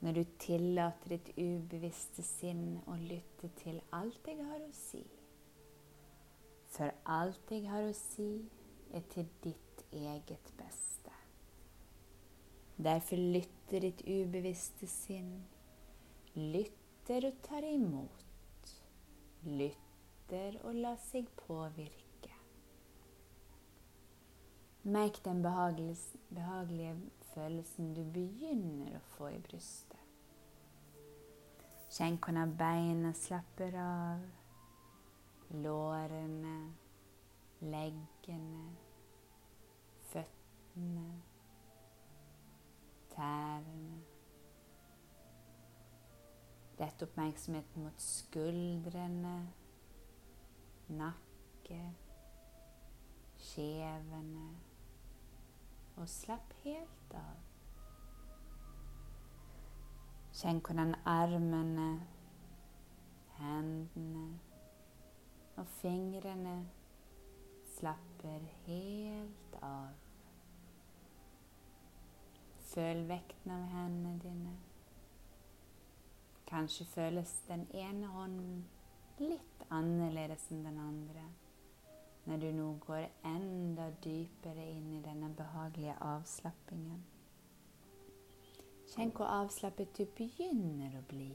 når du tillater ditt ubevisste sinn å lytte til alt jeg har å si. For alt jeg har å si, er til ditt eget beste. Derfor lytter ditt ubevisste sinn. Lytter og tar imot. Lytter og lar seg påvirke. Merk den behagelige, følelsen du begynner å få i brystet. Kjenn hvordan beina slapper av. Lårene, leggene, føttene, tærne. Rett oppmerksomheten mot skuldrene, nakke, skjevene og slapp helt av. Kjenn hvordan armene, hendene og fingrene slapper helt av. Føl vekten av hendene dine. Kanskje føles den ene hånden litt annerledes enn den andre når du nå går enda dypere inn i denne behagelige avslappingen. Kjenn hvor avslappet du begynner å bli.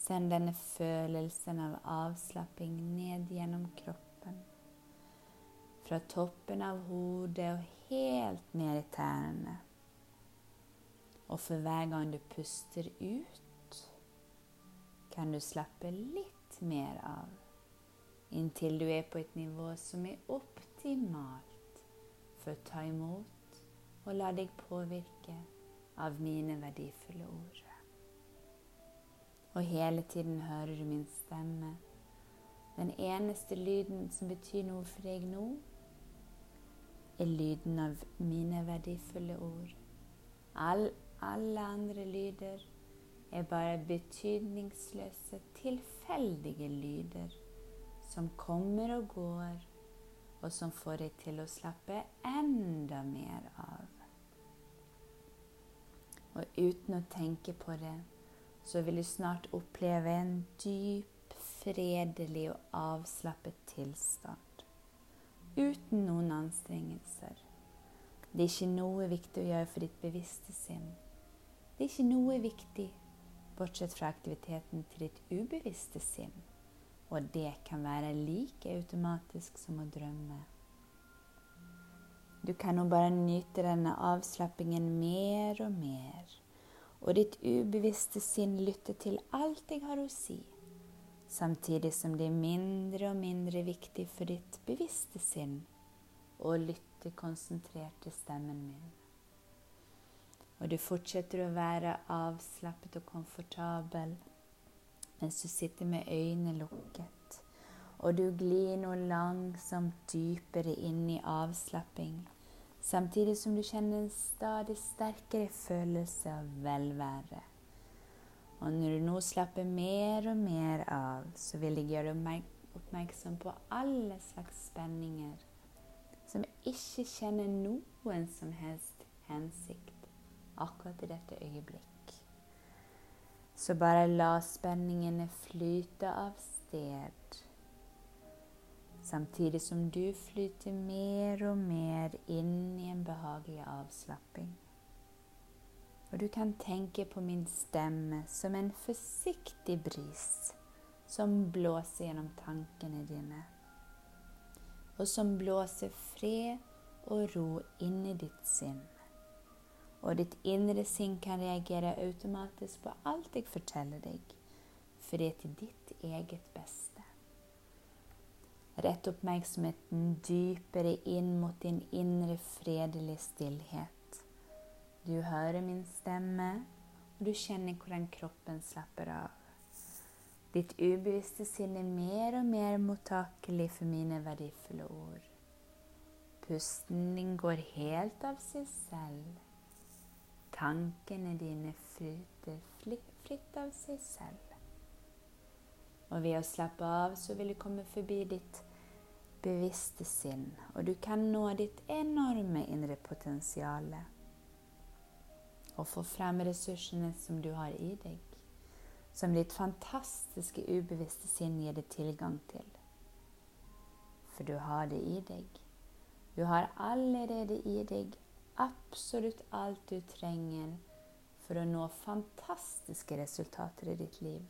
Send denne følelsen av avslapping ned gjennom kroppen. Fra toppen av hodet og helt ned i tærne. Og for hver gang du puster ut, kan du slappe litt mer av inntil du er på et nivå som er optimalt for å ta imot og la deg påvirke av mine verdifulle ord. Og hele tiden hører du min stemme. Den eneste lyden som betyr noe for deg nå, er lyden av mine verdifulle ord. All, alle andre lyder er bare betydningsløse, tilfeldige lyder som kommer og går, og som får deg til å slappe enda mer av. Og uten å tenke på det, så vil du snart oppleve en dyp, fredelig og avslappet tilstand. Uten noen anstrengelser. Det er ikke noe viktig å gjøre for ditt bevisste sinn. Det er ikke noe viktig, bortsett fra aktiviteten til ditt ubevisste sinn. Og det kan være like automatisk som å drømme. Du kan nå bare nyte denne avslappingen mer og mer, og ditt ubevisste sinn lytter til alt jeg har å si, samtidig som det er mindre og mindre viktig for ditt bevisste sinn å lytte konsentrert til stemmen min. Og du fortsetter å være avslappet og komfortabel mens du sitter med øynene lukket, og du glir nå langsomt dypere inn i avslapping, samtidig som du kjenner en stadig sterkere følelse av velvære. Og når du nå slapper mer og mer av, så vil jeg gjøre deg oppmerksom på alle slags spenninger som ikke kjenner noen som helst hensikt akkurat i dette øyeblikk. Så bare la spenningene flyte av sted. Samtidig som du flyter mer og mer inn i en behagelig avslapping. Og du kan tenke på min stemme som en forsiktig bris som blåser gjennom tankene dine, og som blåser fred og ro inn i ditt sinn og ditt indre sinn kan reagere automatisk på alt jeg forteller deg, for det er til ditt eget beste. Rett oppmerksomheten dypere inn mot din indre fredelige stillhet. Du hører min stemme, og du kjenner hvordan kroppen slapper av. Ditt ubevisste sinn er mer og mer mottakelig for mine verdifulle ord. Pusten din går helt av seg selv. Tankene dine flyter fritt av seg selv. Og ved å slappe av så vil du komme forbi ditt bevisste sinn, og du kan nå ditt enorme indre potensial og få frem ressursene som du har i deg som ditt fantastiske ubevisste sinn gir deg tilgang til. For du har det i deg. Du har allerede i deg absolutt alt du trenger for å nå fantastiske resultater i ditt liv.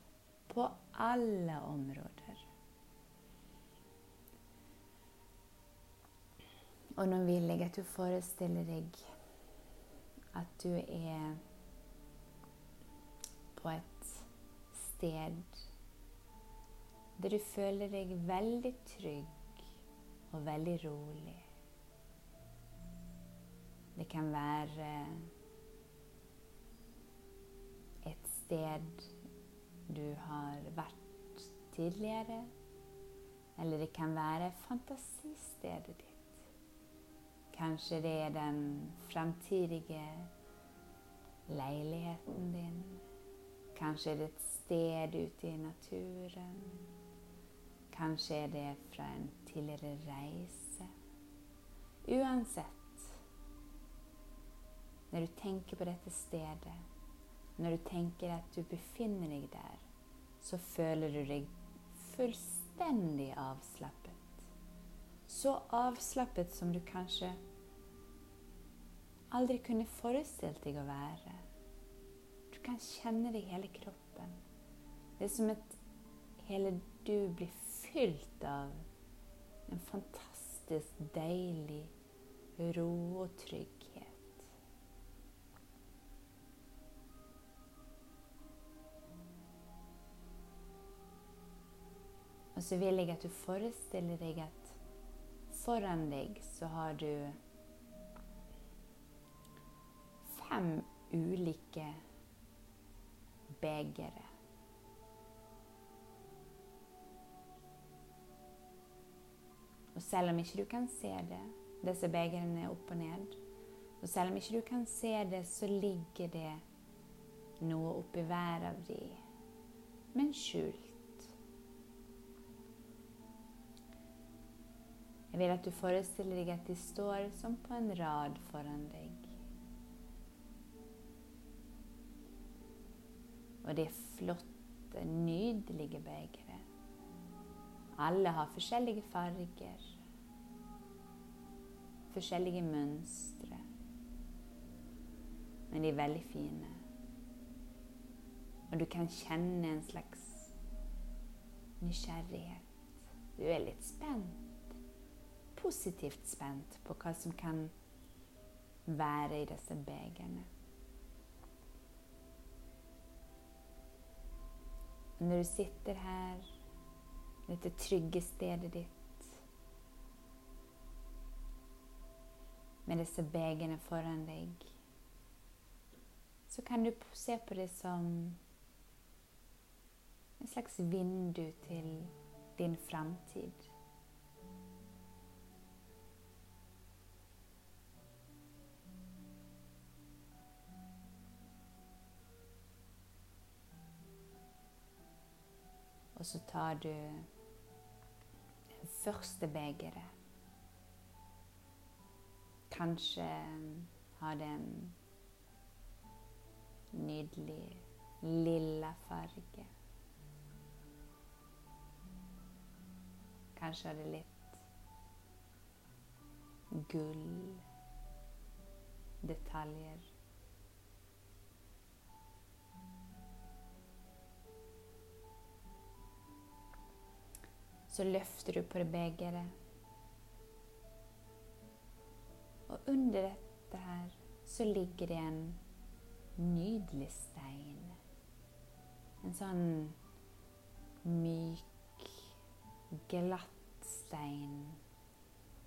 På alle områder. Og nå vil jeg at du forestiller deg at du er på et sted der du føler deg veldig trygg og veldig rolig. Det kan være et sted du har vært tidligere, eller det kan være fantasistedet ditt. Kanskje det er den fremtidige leiligheten din. Kanskje er det et sted ute i naturen. Kanskje er det fra en tidligere reise. Uansett, når du tenker på dette stedet, når du tenker at du befinner deg der, så føler du deg fullstendig avslappet. Så avslappet som du kanskje aldri kunne forestilt deg å være. Du kan kjenne det i hele kroppen. Det er som at hele du blir fylt av en fantastisk deilig ro og trygghet. Og så vil jeg at du forestiller deg at foran deg så har du fem ulike begeret. Og selv om ikke du kan se det, disse begrene er opp og ned, og selv om ikke du kan se det, så ligger det noe oppi hver av de, men skjult. Jeg vil at du forestiller deg at de står som på en rad foran deg. Og det er flotte, nydelige begre. Alle har forskjellige farger, forskjellige mønstre. Men de er veldig fine. Og du kan kjenne en slags nysgjerrighet. Du er litt spent. Positivt spent på hva som kan være i disse begerne. Når du sitter her, dette trygge stedet ditt, med disse begene foran deg, så kan du se på det som en slags vindu til din framtid. Og så tar du den første begeret. Kanskje har det en nydelig lilla farge. Kanskje har det litt gull, detaljer. Så løfter du på det begeret. Og under dette her så ligger det en nydelig stein. En sånn myk, glatt stein.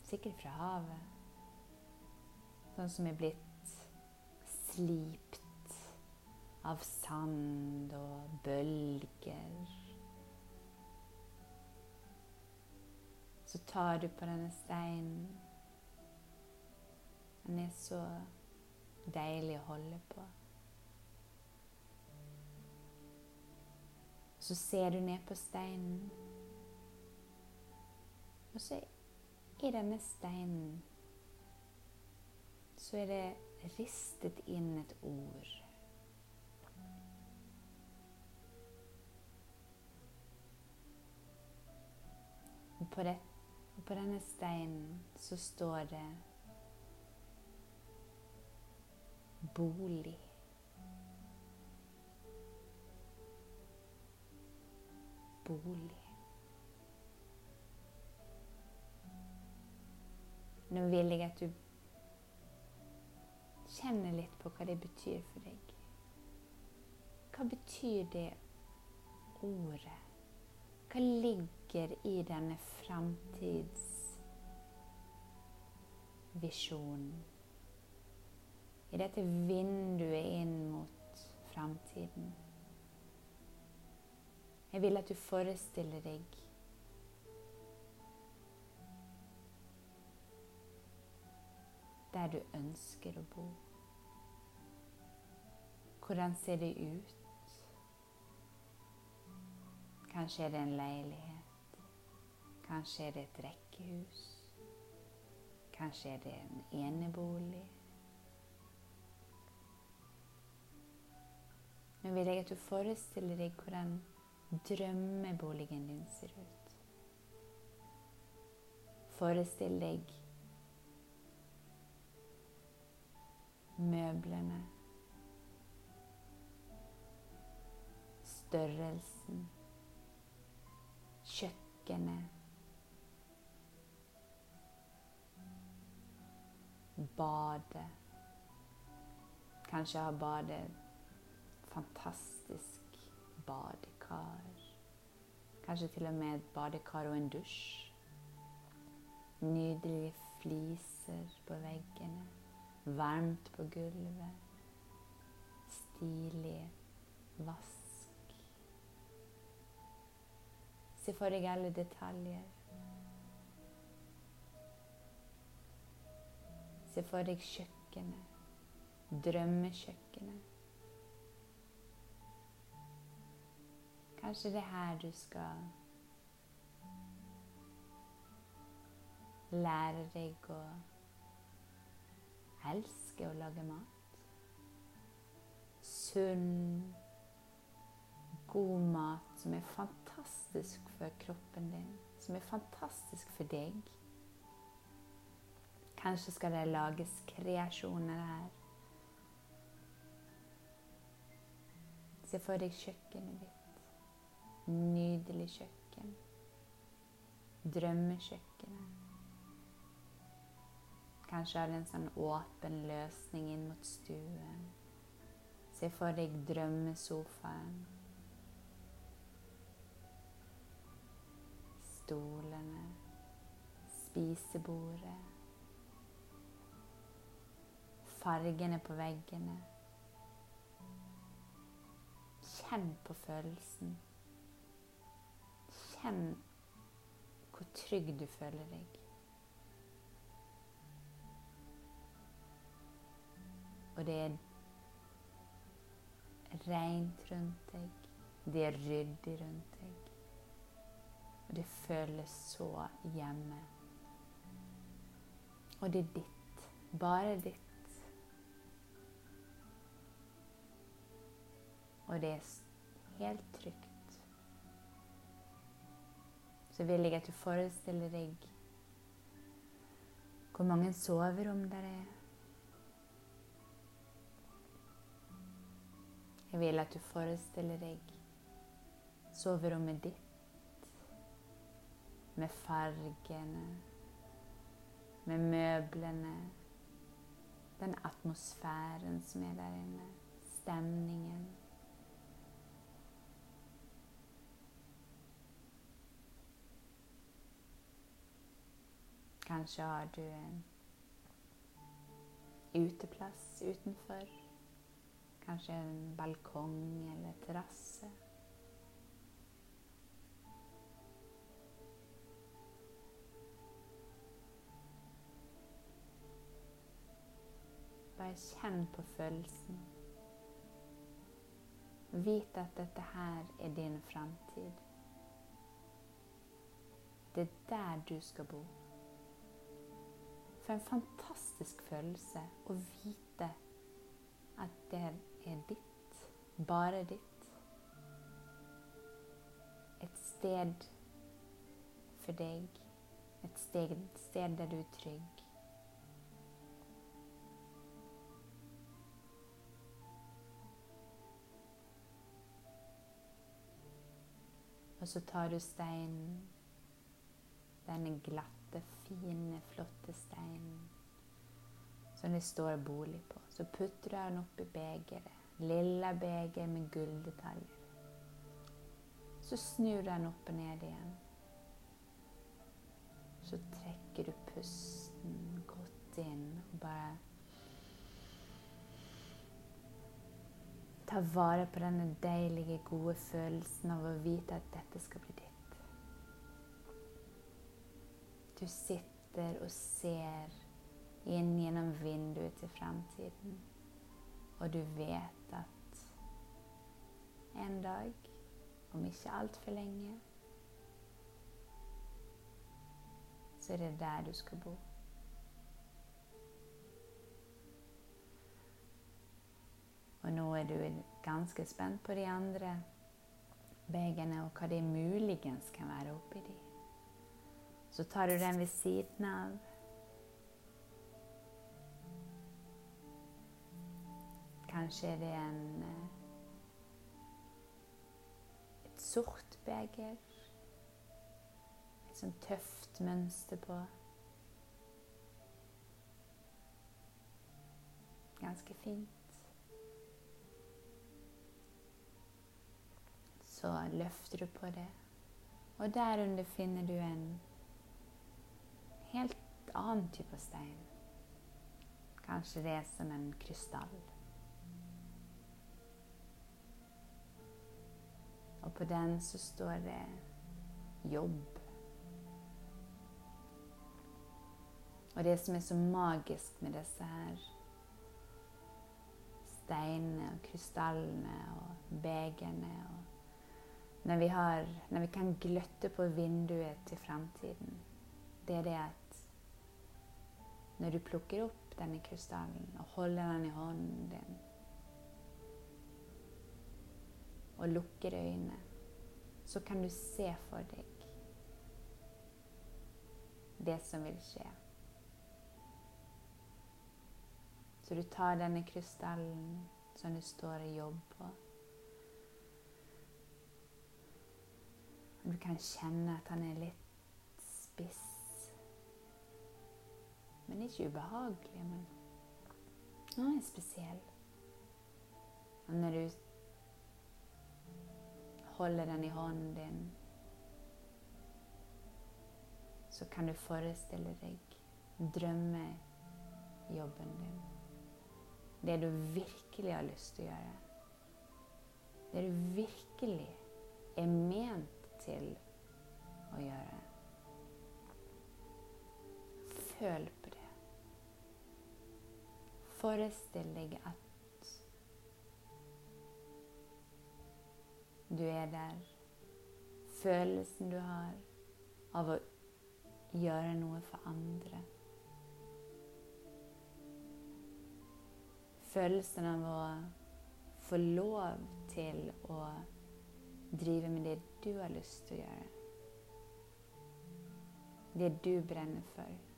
Sikkert fra havet. Sånn som er blitt slipt av sand og bølger. Så tar du på denne steinen. Den er så deilig å holde på. Så ser du ned på steinen, og så i denne steinen så er det ristet inn et ord. Og på, det, og på denne steinen så står det bolig. Bolig. Nå vil jeg at du kjenner litt på hva det betyr for deg. Hva betyr det ordet? Hva ligger i denne framtidsvisjonen? I dette vinduet inn mot framtiden. Jeg vil at du forestiller deg der du ønsker å bo. Hvordan ser det ut? Kanskje er det en leilighet. Kanskje er det et rekkehus. Kanskje er det en enebolig. Nå vil jeg at du forestiller deg hvordan drømmeboligen din ser ut. Forestill deg møblene, størrelsen, kjøkkenet, badet. Kanskje har badet fantastisk badekar. Kanskje til og med et badekar og en dusj. Nydelige fliser på veggene. Varmt på gulvet. Stilig vask. Se for deg alle detaljer. Se for deg kjøkkenet. Drømmekjøkkenet. Kanskje det er her du skal lære deg å elske å lage mat. Sunn, god mat som er fantastisk for kroppen din, som er fantastisk for deg. Kanskje skal det lages kreasjoner her. Se for deg kjøkkenet ditt. Nydelig kjøkken. Drømmekjøkkenet. Kanskje har du en sånn åpen løsning inn mot stuen. Se for deg drømmesofaen. Stolene. Spisebordet. Fargene på veggene. Kjenn på følelsen. Kjenn hvor trygg du føler deg. Og det er rent rundt deg. Det er ryddig rundt deg. Og det føles så hjemme. Og det er ditt. Bare ditt. Og det er helt trygt. Så vil jeg at du forestiller deg hvor mange soverom der er. Jeg vil at du forestiller deg soverommet ditt med fargene, med møblene, den atmosfæren som er der inne, stemningen. Kanskje har du en uteplass utenfor Kanskje en balkong eller terrasse. Bare kjenn på følelsen. Vit at dette her er din framtid. Det er der du skal bo. For en fantastisk følelse å vite at det er ditt. Bare ditt. Et sted for deg. Et sted, sted der du er trygg. Og så tar du steinen, denne glatte, fine, flotte steinen som det står bolig på. Så putter du den oppi begeret. Lilla beger med gulldetaljer. Så snur du den opp og ned igjen. Så trekker du pusten godt inn og bare Ta vare på denne deilige, gode følelsen av å vite at dette skal bli ditt. Du sitter og ser inn gjennom vinduet til fremtiden, og du vet at en dag, om ikke altfor lenge, så er det der du skal bo. Og nå er du ganske spent på de andre begerne og hva det muligens kan være oppi de. Så tar du den ved siden av. Kanskje er det en eh, et sort beger. Et sånt tøft mønster på. Ganske fint. så løfter du på det. Og derunder finner du en helt annen type stein. Kanskje det er som en krystall. Og på den så står det jobb. Og det som er så magisk med disse her steinene og krystallene og begerne og når vi, har, når vi kan gløtte på vinduet til framtiden, det er det at når du plukker opp denne krystallen og holder den i hånden din og lukker øynene, så kan du se for deg det som vil skje. Så du tar denne krystallen som du står og jobber på, Du kan kjenne at han er litt spiss. Men ikke ubehagelig. Men han er spesiell. Og når du holder den i hånden din, så kan du forestille deg drømmejobben din. Det du virkelig har lyst til å gjøre. Det du virkelig er ment til å gjøre. Føl. Forestill deg at du er der. Følelsen du har av å gjøre noe for andre. Følelsen av å få lov til å drive med det du har lyst til å gjøre. Det du brenner for.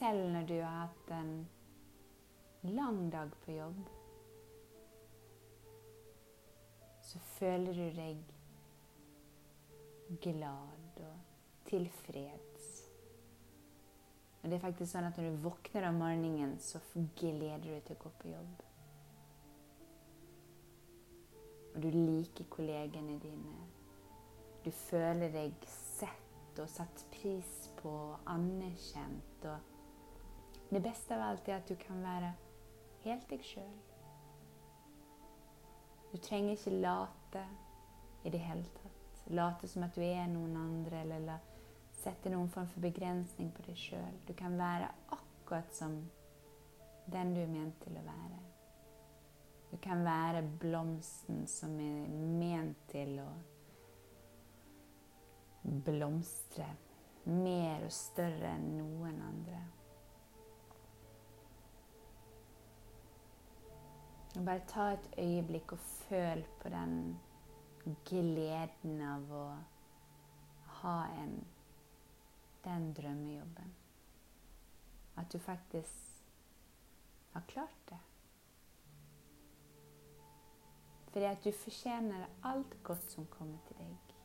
Selv når du har hatt en lang dag på jobb, så føler du deg glad og tilfreds. Og det er faktisk sånn at når du våkner om morgenen, så gleder du deg til å gå på jobb. Og du liker kollegene dine. Du føler deg sett og satt pris på og anerkjent. Og Det beste av alt er at du kan være helt deg sjøl. Du trenger ikke late i det hele tatt. Late som at du er noen andre, eller sette noen form for begrensning på deg sjøl. Du kan være akkurat som den du er ment til å være. Du kan være blomsten som er ment til å blomstre mer og større enn noen andre. Og bare ta et øyeblikk og føl på den gleden av å ha en, den drømmejobben. At du faktisk har klart det. Fordi at du fortjener alt godt som kommer til deg.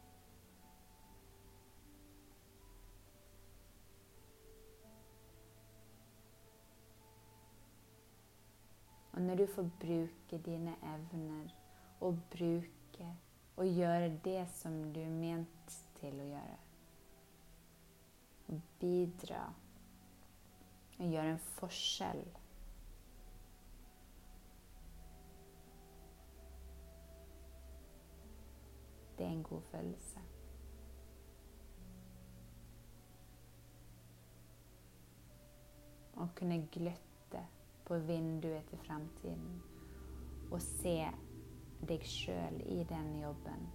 Når du får bruke dine evner og bruke og gjøre det som du er ment til å gjøre Og bidra og gjøre en forskjell Det er en god følelse. Å kunne gløtte på vinduet til fremtiden og se deg sjøl i den jobben.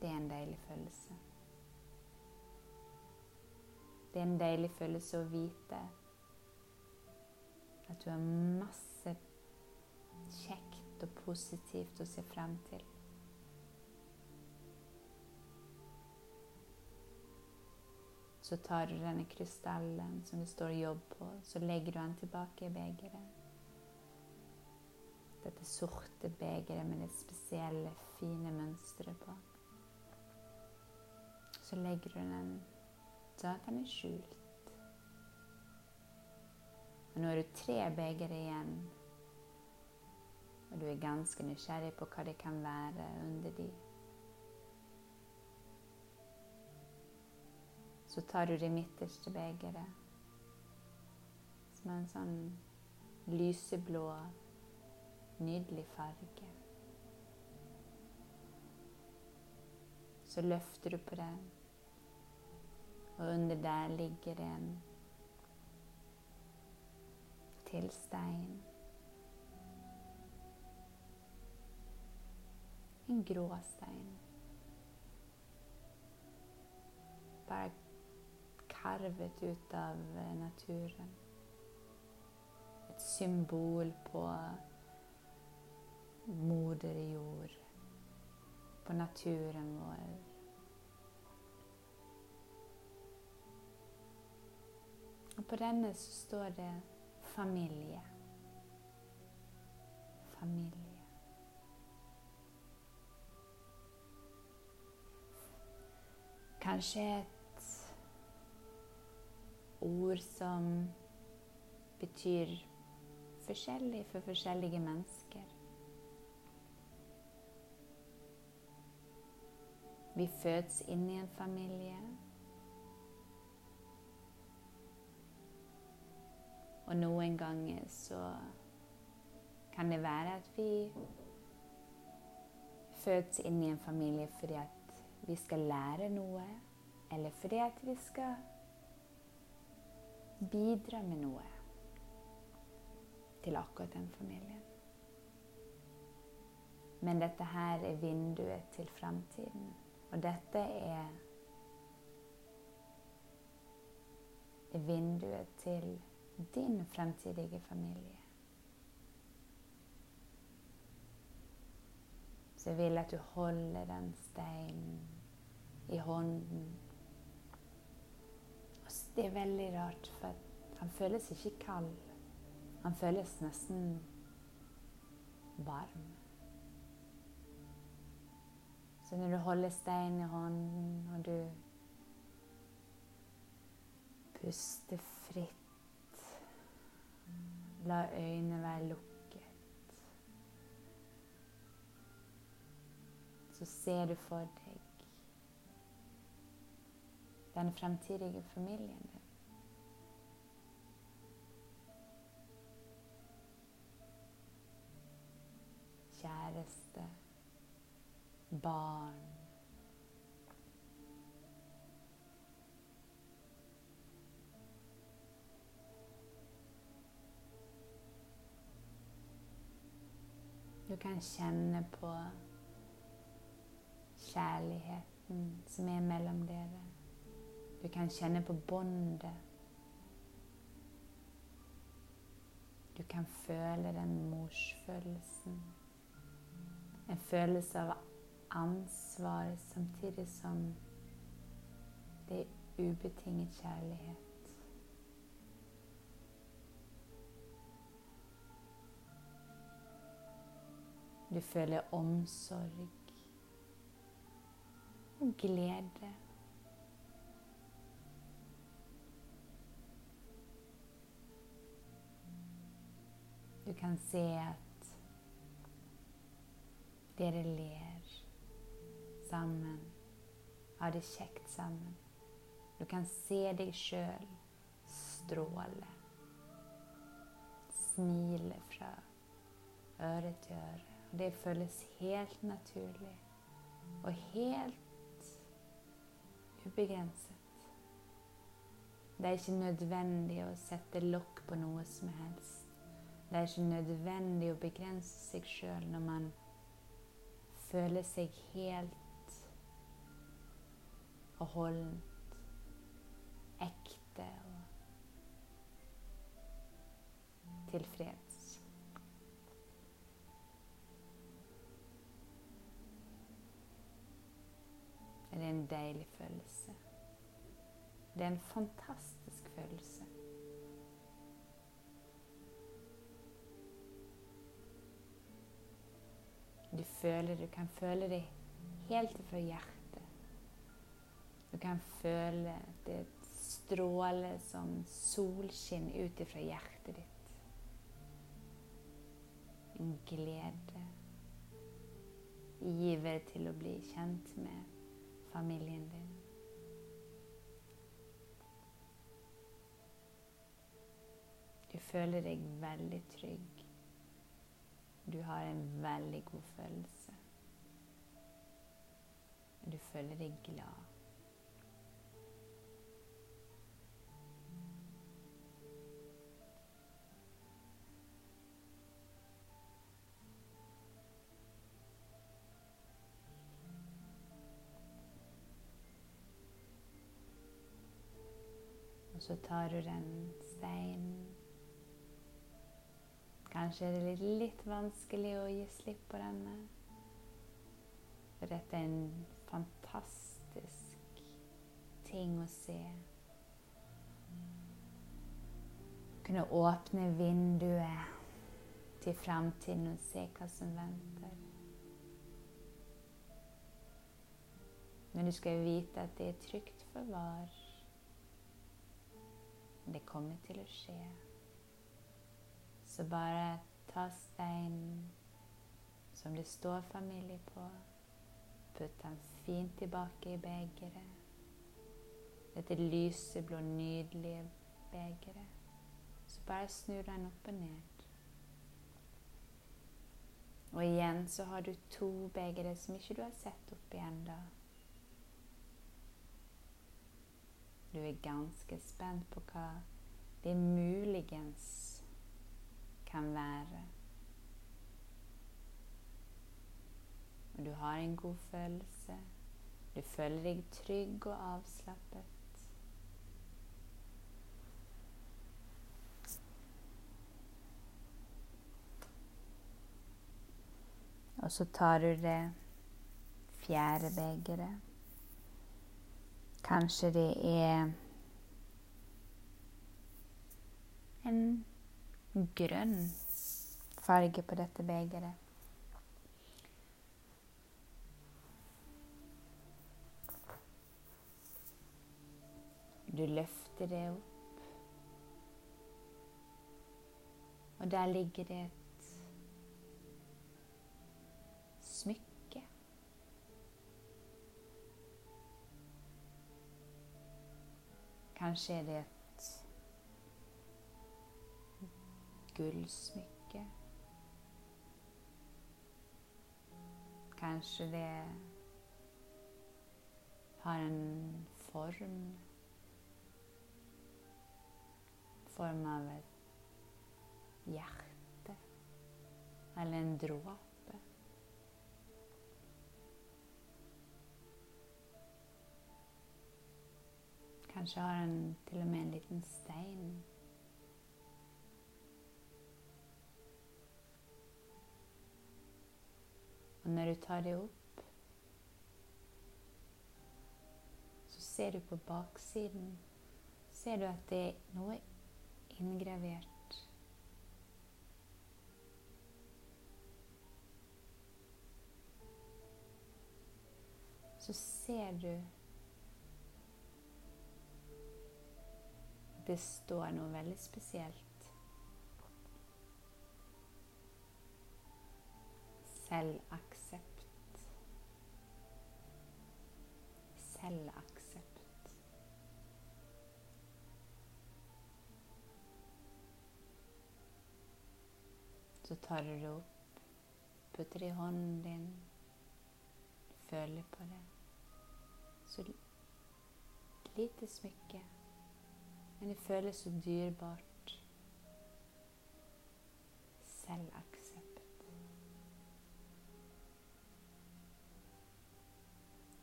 Det er en deilig følelse. Det er en deilig følelse å vite at du har masse kjekt og positivt å se frem til. Så tar du denne krystallen som det står 'jobb' på, så legger du den tilbake i begeret. Dette sorte begeret med det spesielle, fine mønsteret på. Så legger du den så at den er skjult. Og nå er du tre begre igjen, og du er ganske nysgjerrig på hva det kan være under de. Så tar du det midterste begeret, som er en sånn lyseblå, nydelig farge. Så løfter du på den, og under der ligger det en til stein. En grå stein. Bare karvet ut av naturen. Et symbol på moder jord, på naturen vår. Og på denne så står det familie. Familie. Kanskje et ord som betyr forskjellig for forskjellige mennesker. Vi fødes inn i en familie. Og noen ganger så kan det være at vi fødes inn i en familie fordi at vi skal lære noe, eller fordi at vi skal bidra med noe til akkurat den familien. Men dette her er vinduet til framtiden. Og dette er vinduet til din fremtidige familie. Så jeg vil at du holder den steinen i hånden. Det er veldig rart, for han føles ikke kald. Han føles nesten varm. Så når du holder steinen i hånden, og du puster fritt La øynene være lukket. Så ser du for deg den fremtidige familien din. Kjæreste, barn Du kan kjenne på kjærligheten som er mellom dere. Du kan kjenne på båndet. Du kan føle den morsfølelsen. En følelse av ansvar samtidig som det er ubetinget kjærlighet. Du føler omsorg og glede. Du kan se at dere ler sammen, har det kjekt sammen. Du kan se deg sjøl stråle, smile fra øre til øre. Og det føles helt naturlig og helt ubegrenset. Det er ikke nødvendig å sette lokk på noe som helst. Det er ikke nødvendig å begrense seg sjøl når man føler seg helt og holdent, ekte og tilfreds. Det er en deilig følelse. Det er en fantastisk følelse. Du føler, du kan føle det helt fra hjertet. Du kan føle det stråler som solskinn ut fra hjertet ditt. En glede. Iver til å bli kjent med familien din. Du føler deg veldig trygg. Du har en veldig god følelse. Du føler deg glad. Og så tar du den steinen Kanskje er det litt, litt vanskelig å gi slipp på denne. For dette er en fantastisk ting å se. Kunne åpne vinduet til framtiden og se hva som venter. Men du skal vite at det er trygt forvar. Det kommer til å skje. Så bare ta steinen som det står familie på. Putt den fint tilbake i begeret. Dette lyseblå, nydelige begeret. Så bare snur den opp og ned. Og igjen så har du to begre som ikke du har sett oppi ennå. Du er ganske spent på hva det muligens kan være. Og du har en god følelse. Du føler deg trygg og avslappet. Og så tar du det fjerde begeret. Kanskje det er en grønn farge på dette begeret. Du løfter det opp, og der ligger det et smykke. Kanskje er det et gullsmykke. Kanskje det har en form Form av et hjerte eller en dråpe. Kanskje har den til og med en liten stein. Og når du tar det opp, så ser du på baksiden ser du at det er noe inngravert. Så ser du det står noe veldig spesielt. Selvaksept. Selvaksept. Så tar du det opp, putter det i hånden din, føler på det. Så lite smykke, men det føles så dyrebart. Selvaksept.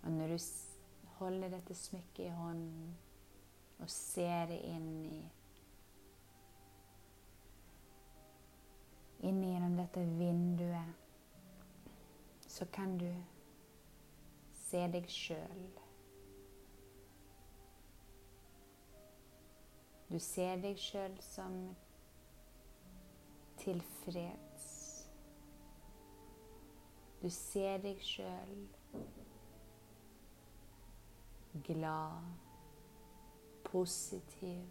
Og når du holder dette smykket i hånden og ser det inn i Inn gjennom dette vinduet så kan du se deg sjøl. Du ser deg sjøl som tilfreds. Du ser deg sjøl glad, positiv,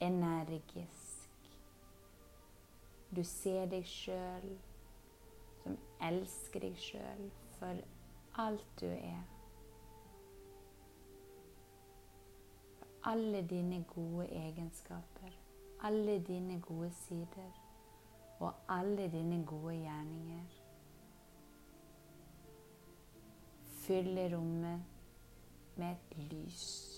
energisk. Du ser deg sjøl som elsker deg sjøl for alt du er. For alle dine gode egenskaper, alle dine gode sider og alle dine gode gjerninger. Fyller rommet et lys.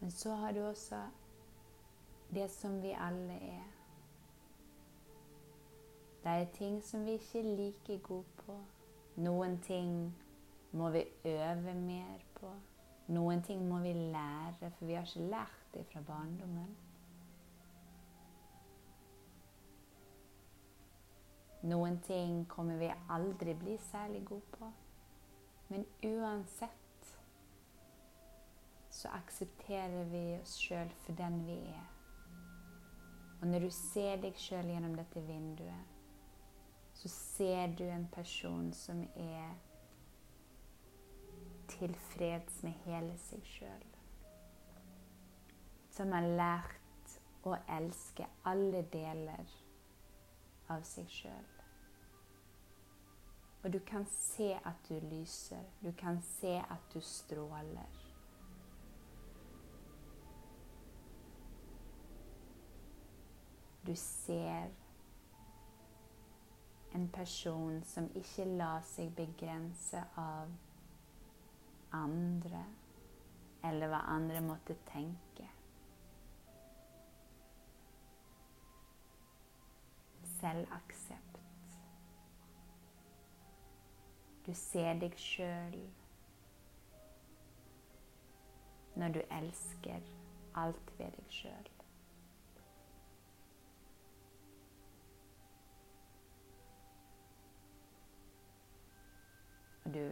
Men så har du også det som vi alle er. Det er ting som vi ikke er like gode på. Noen ting må vi øve mer på. Noen ting må vi lære, for vi har ikke lært det fra barndommen. Noen ting kommer vi aldri bli særlig gode på. Men uansett så aksepterer vi oss sjøl for den vi er. Og når du ser deg sjøl gjennom dette vinduet, så ser du en person som er tilfreds med hele seg sjøl. Som har lært å elske alle deler av seg sjøl. Og du kan se at du lyser. Du kan se at du stråler. Du ser en person som ikke lar seg begrense av andre, eller hva andre måtte tenke. Selvaksept. Du ser deg sjøl når du elsker alt ved deg sjøl. Du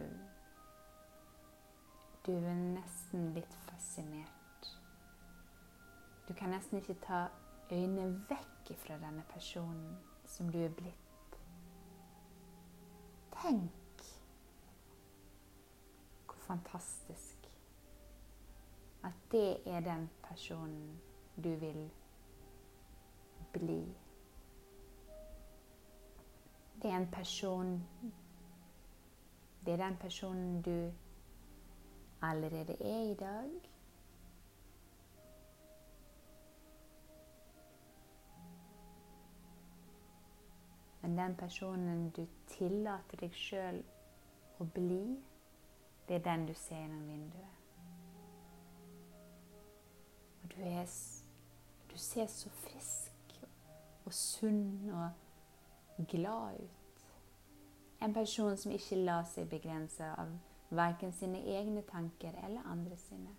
Du er nesten litt fascinert. Du kan nesten ikke ta øynene vekk fra denne personen som du er blitt. Tenk fantastisk. At det er den personen du vil bli. Det er en person Det er den personen du allerede er i dag. Men den personen du tillater deg sjøl å bli det er den du ser gjennom vinduet. Og du, er, du ser så frisk og sunn og glad ut. En person som ikke lar seg begrense av verken sine egne tanker eller andre sine.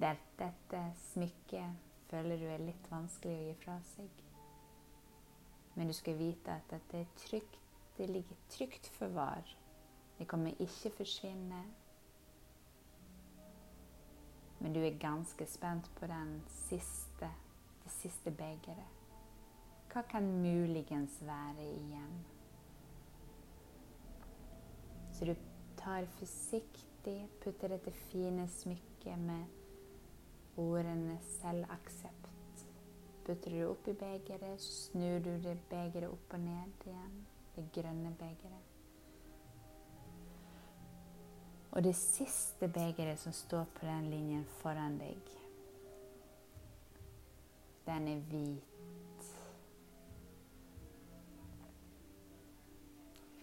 Dette smykket føler du er litt vanskelig å gi fra seg. Men du skal vite at dette er trygt. Det ligger trygt forvar. Det kommer ikke forsvinne. Men du er ganske spent på siste, det siste begeret. Hva kan muligens være igjen? Så du tar forsiktig, putter dette fine smykket med ordene selvaksept. Putter du oppi begeret, snur du det begeret opp og ned igjen. Det grønne begeret. Og det siste begeret som står på den linjen foran deg, den er hvit.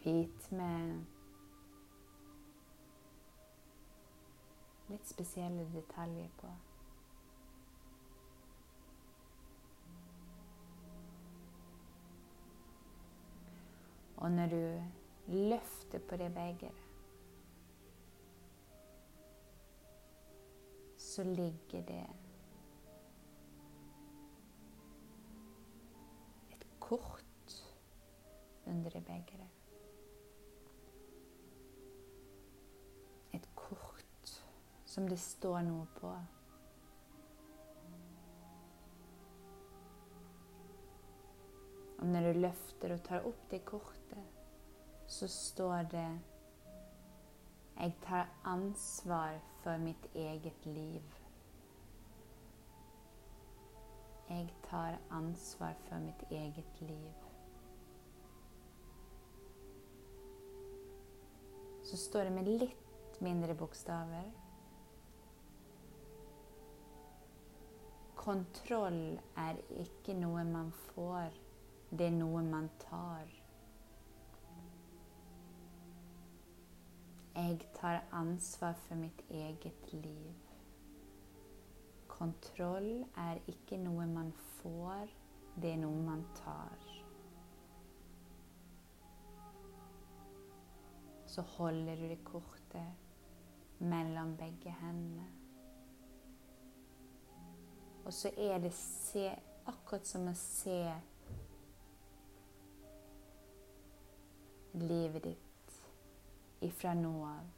Hvit med litt spesielle detaljer på. Og når du løfter på det begeret, så ligger det et kort under det begeret. Et kort som det står noe på. Når du løfter og tar opp det kortet, så står det Jeg tar ansvar for mitt eget liv. Jeg tar ansvar for mitt eget liv. Så står det med litt mindre bokstaver Kontroll er ikke noe man får det er noe man tar. Jeg tar ansvar for mitt eget liv. Kontroll er ikke noe man får, det er noe man tar. Så holder du det kortet mellom begge hendene. Og så er det se, akkurat som å se livet ditt ifra nå av.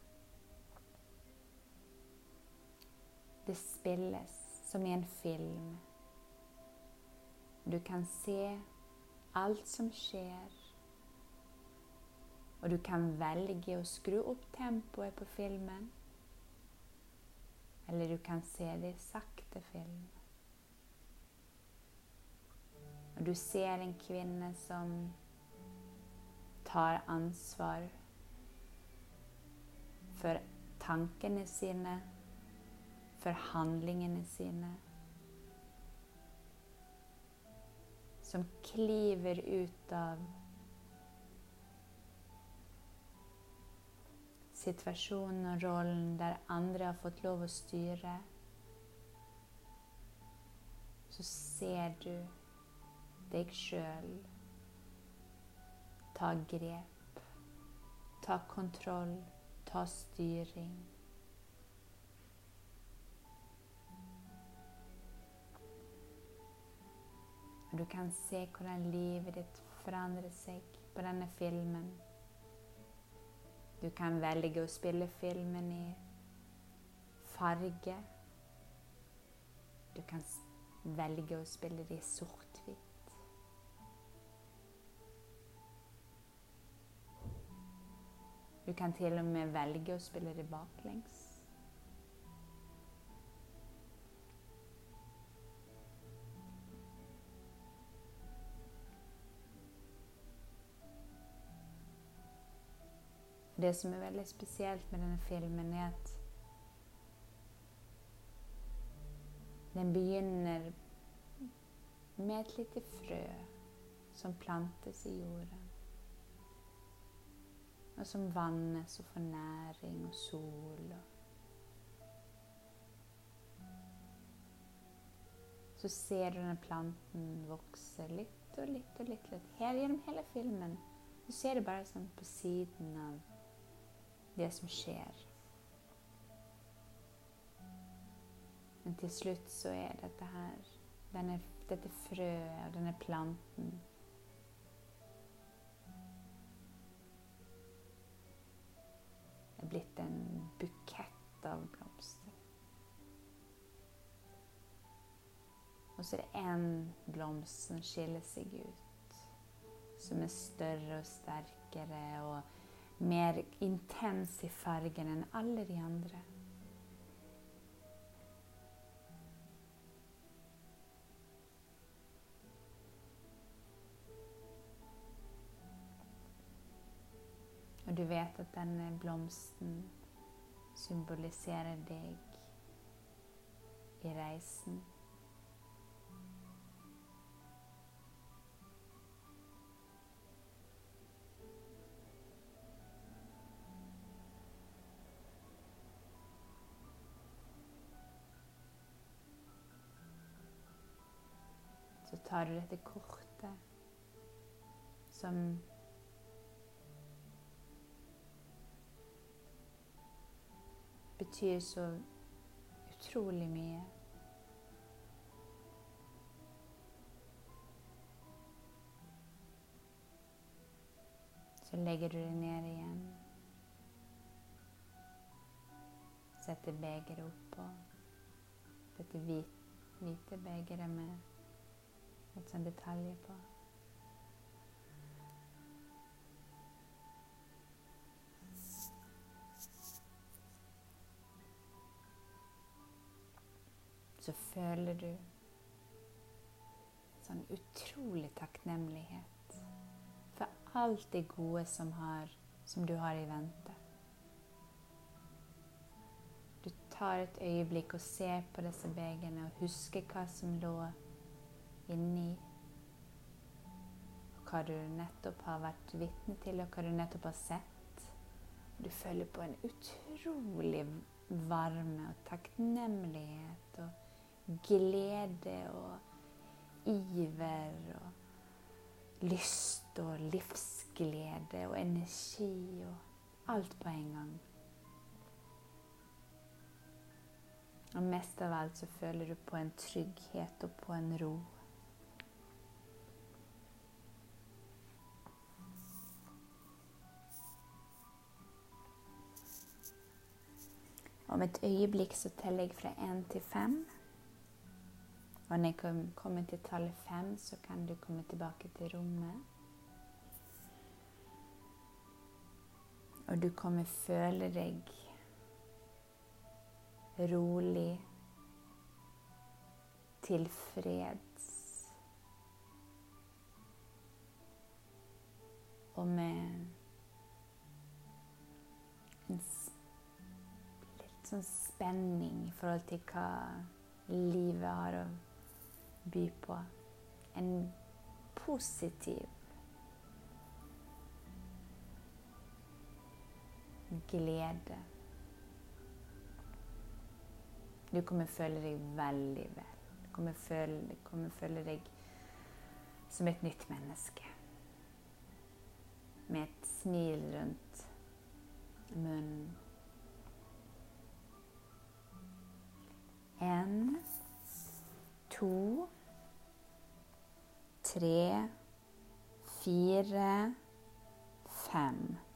Det spilles som i en film. Du kan se alt som skjer. Og du kan velge å skru opp tempoet på filmen. Eller du kan se det i sakte film. Og du ser en kvinne som tar ansvar for tankene sine, for handlingene sine. Som kliver ut av situasjonen og rollen der andre har fått lov å styre. Så ser du deg sjøl Ta grep. Ta kontroll. Ta styring. Du kan se hvordan livet ditt forandrer seg på denne filmen. Du kan velge å spille filmen i farge. Du kan velge å spille det i sort-hvitt. Du kan til og med velge å spille det baklengs. Det som er veldig spesielt med denne filmen, er at Den begynner med et lite frø som plantes i jorden. Og som vannet som får næring og sol. Så ser du denne planten vokse litt og litt og litt. litt. Her, gjennom hele filmen Du ser det bare sånn på siden av det som skjer. Men til slutt så er dette her denne, Dette frøet og denne planten er blitt en bukett av blomster. Og så er det én blomst som skiller seg ut, som er større og sterkere og mer intens i fargen enn alle de andre. Og du vet at denne blomsten symboliserer deg i reisen. Så tar du dette kortet som betyr så utrolig mye. Så legger du det ned igjen. Setter begeret oppå. Dette hvite begeret med litt sånn detaljer på. Så føler du sånn utrolig takknemlighet for alt det gode som, har, som du har i vente. Du tar et øyeblikk og ser på disse begene og husker hva som lå inni. Og hva du nettopp har vært vitne til, og hva du nettopp har sett. Du føler på en utrolig varme og takknemlighet. og glede og iver og lyst og livsglede og energi og alt på en gang. Og mest av alt så føler du på en trygghet og på en ro. Om et øyeblikk så teller jeg fra én til fem. Og når jeg kommer til tallet fem, så kan du komme tilbake til rommet. Og du kommer føle deg rolig, tilfreds og med en litt sånn spenning i forhold til hva livet har å by på. En positiv glede. Du kommer føle deg veldig vel. Du kommer føle, kommer føle deg som et nytt menneske. Med et smil rundt munnen. En, to tre, fire, fem.